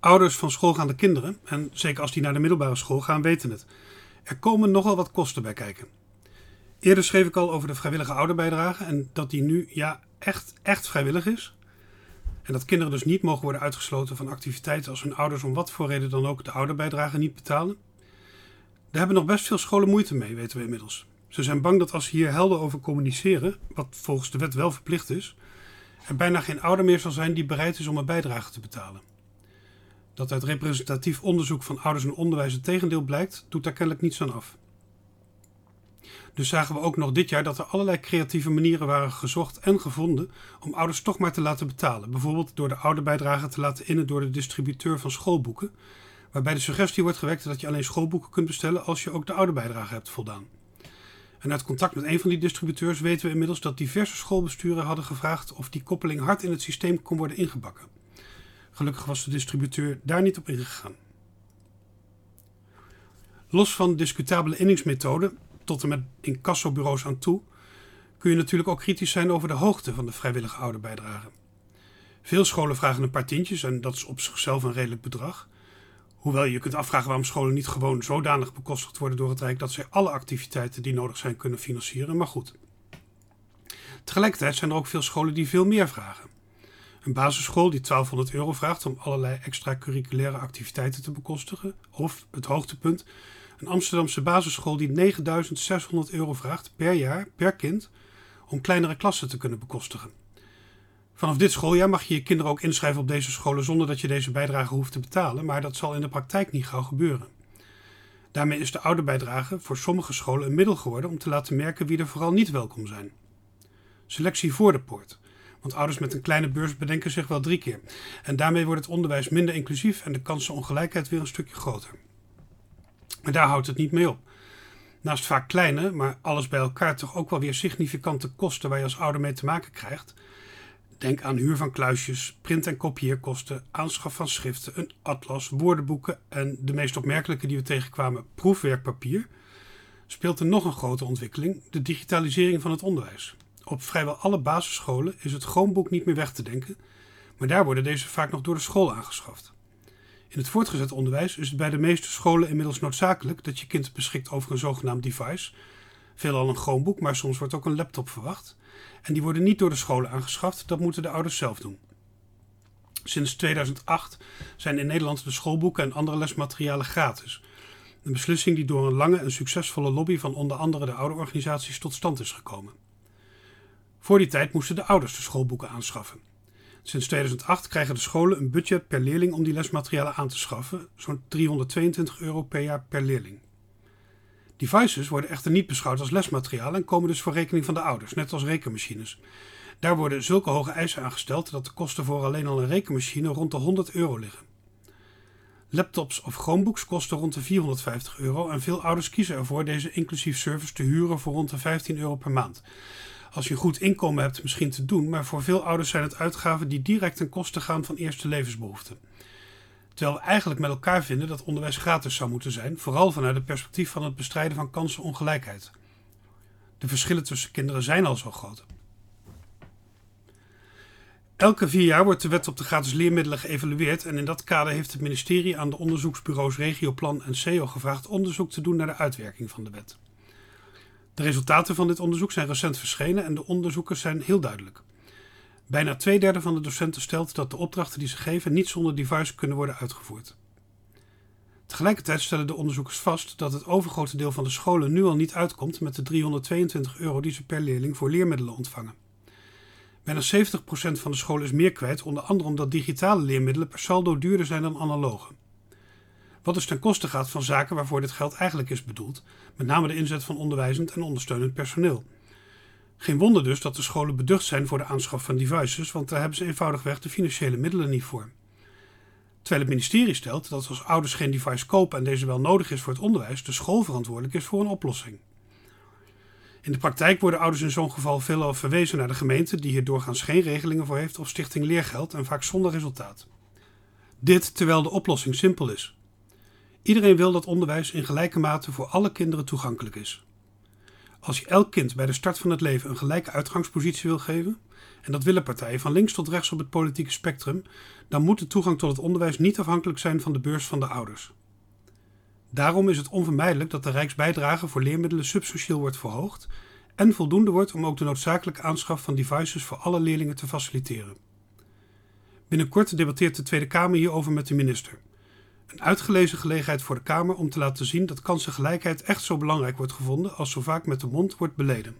Ouders van schoolgaande kinderen, en zeker als die naar de middelbare school gaan, weten het. Er komen nogal wat kosten bij kijken. Eerder schreef ik al over de vrijwillige ouderbijdrage en dat die nu ja, echt, echt vrijwillig is. En dat kinderen dus niet mogen worden uitgesloten van activiteiten als hun ouders om wat voor reden dan ook de ouderbijdrage niet betalen. Daar hebben nog best veel scholen moeite mee, weten we inmiddels. Ze zijn bang dat als ze hier helder over communiceren, wat volgens de wet wel verplicht is, er bijna geen ouder meer zal zijn die bereid is om een bijdrage te betalen. Dat uit representatief onderzoek van ouders en onderwijs het tegendeel blijkt, doet daar kennelijk niets aan af. Dus zagen we ook nog dit jaar dat er allerlei creatieve manieren waren gezocht en gevonden om ouders toch maar te laten betalen. Bijvoorbeeld door de ouderbijdrage te laten innen door de distributeur van schoolboeken, waarbij de suggestie wordt gewekt dat je alleen schoolboeken kunt bestellen als je ook de ouderbijdrage hebt voldaan. En uit contact met een van die distributeurs weten we inmiddels dat diverse schoolbesturen hadden gevraagd of die koppeling hard in het systeem kon worden ingebakken. Gelukkig was de distributeur daar niet op ingegaan. Los van discutabele inningsmethoden, tot en met incassobureaus aan toe, kun je natuurlijk ook kritisch zijn over de hoogte van de vrijwillige ouderbijdrage. Veel scholen vragen een paar tientjes en dat is op zichzelf een redelijk bedrag. Hoewel je kunt afvragen waarom scholen niet gewoon zodanig bekostigd worden door het Rijk dat zij alle activiteiten die nodig zijn kunnen financieren, maar goed. Tegelijkertijd zijn er ook veel scholen die veel meer vragen. Een basisschool die 1200 euro vraagt om allerlei extracurriculaire activiteiten te bekostigen. Of, het hoogtepunt, een Amsterdamse basisschool die 9600 euro vraagt per jaar, per kind, om kleinere klassen te kunnen bekostigen. Vanaf dit schooljaar mag je je kinderen ook inschrijven op deze scholen zonder dat je deze bijdrage hoeft te betalen, maar dat zal in de praktijk niet gauw gebeuren. Daarmee is de oude bijdrage voor sommige scholen een middel geworden om te laten merken wie er vooral niet welkom zijn. Selectie voor de poort. Want ouders met een kleine beurs bedenken zich wel drie keer. En daarmee wordt het onderwijs minder inclusief en de kansenongelijkheid weer een stukje groter. Maar daar houdt het niet mee op. Naast vaak kleine, maar alles bij elkaar toch ook wel weer significante kosten waar je als ouder mee te maken krijgt. Denk aan huur van kluisjes, print- en kopieerkosten, aanschaf van schriften, een atlas, woordenboeken en de meest opmerkelijke die we tegenkwamen, proefwerkpapier. Speelt er nog een grote ontwikkeling, de digitalisering van het onderwijs. Op vrijwel alle basisscholen is het Chromebook niet meer weg te denken, maar daar worden deze vaak nog door de school aangeschaft. In het voortgezet onderwijs is het bij de meeste scholen inmiddels noodzakelijk dat je kind beschikt over een zogenaamd device, veelal een Chromebook, maar soms wordt ook een laptop verwacht. En die worden niet door de scholen aangeschaft, dat moeten de ouders zelf doen. Sinds 2008 zijn in Nederland de schoolboeken en andere lesmaterialen gratis. Een beslissing die door een lange en succesvolle lobby van onder andere de ouderorganisaties tot stand is gekomen. Voor die tijd moesten de ouders de schoolboeken aanschaffen. Sinds 2008 krijgen de scholen een budget per leerling om die lesmaterialen aan te schaffen, zo'n 322 euro per jaar per leerling. Devices worden echter niet beschouwd als lesmateriaal en komen dus voor rekening van de ouders, net als rekenmachines. Daar worden zulke hoge eisen aangesteld dat de kosten voor alleen al een rekenmachine rond de 100 euro liggen. Laptops of Chromebooks kosten rond de 450 euro en veel ouders kiezen ervoor deze inclusief service te huren voor rond de 15 euro per maand als je goed inkomen hebt, misschien te doen, maar voor veel ouders zijn het uitgaven die direct ten koste gaan van eerste levensbehoeften. Terwijl we eigenlijk met elkaar vinden dat onderwijs gratis zou moeten zijn, vooral vanuit het perspectief van het bestrijden van kansenongelijkheid. De verschillen tussen kinderen zijn al zo groot. Elke vier jaar wordt de wet op de gratis leermiddelen geëvalueerd en in dat kader heeft het ministerie aan de onderzoeksbureaus Regioplan en SEO gevraagd onderzoek te doen naar de uitwerking van de wet. De resultaten van dit onderzoek zijn recent verschenen en de onderzoekers zijn heel duidelijk. Bijna twee derde van de docenten stelt dat de opdrachten die ze geven niet zonder device kunnen worden uitgevoerd. Tegelijkertijd stellen de onderzoekers vast dat het overgrote deel van de scholen nu al niet uitkomt met de 322 euro die ze per leerling voor leermiddelen ontvangen. Bijna 70% van de scholen is meer kwijt, onder andere omdat digitale leermiddelen per saldo duurder zijn dan analoge wat dus ten koste gaat van zaken waarvoor dit geld eigenlijk is bedoeld, met name de inzet van onderwijzend en ondersteunend personeel. Geen wonder dus dat de scholen beducht zijn voor de aanschaf van devices, want daar hebben ze eenvoudigweg de financiële middelen niet voor. Terwijl het ministerie stelt dat als ouders geen device kopen en deze wel nodig is voor het onderwijs, de school verantwoordelijk is voor een oplossing. In de praktijk worden ouders in zo'n geval veelal verwezen naar de gemeente, die hier doorgaans geen regelingen voor heeft, of stichting leergeld en vaak zonder resultaat. Dit terwijl de oplossing simpel is. Iedereen wil dat onderwijs in gelijke mate voor alle kinderen toegankelijk is. Als je elk kind bij de start van het leven een gelijke uitgangspositie wil geven, en dat willen partijen van links tot rechts op het politieke spectrum, dan moet de toegang tot het onderwijs niet afhankelijk zijn van de beurs van de ouders. Daarom is het onvermijdelijk dat de Rijksbijdrage voor leermiddelen substantieel wordt verhoogd en voldoende wordt om ook de noodzakelijke aanschaf van devices voor alle leerlingen te faciliteren. Binnenkort debatteert de Tweede Kamer hierover met de minister. Een uitgelezen gelegenheid voor de Kamer om te laten zien dat kansengelijkheid echt zo belangrijk wordt gevonden als zo vaak met de mond wordt beleden.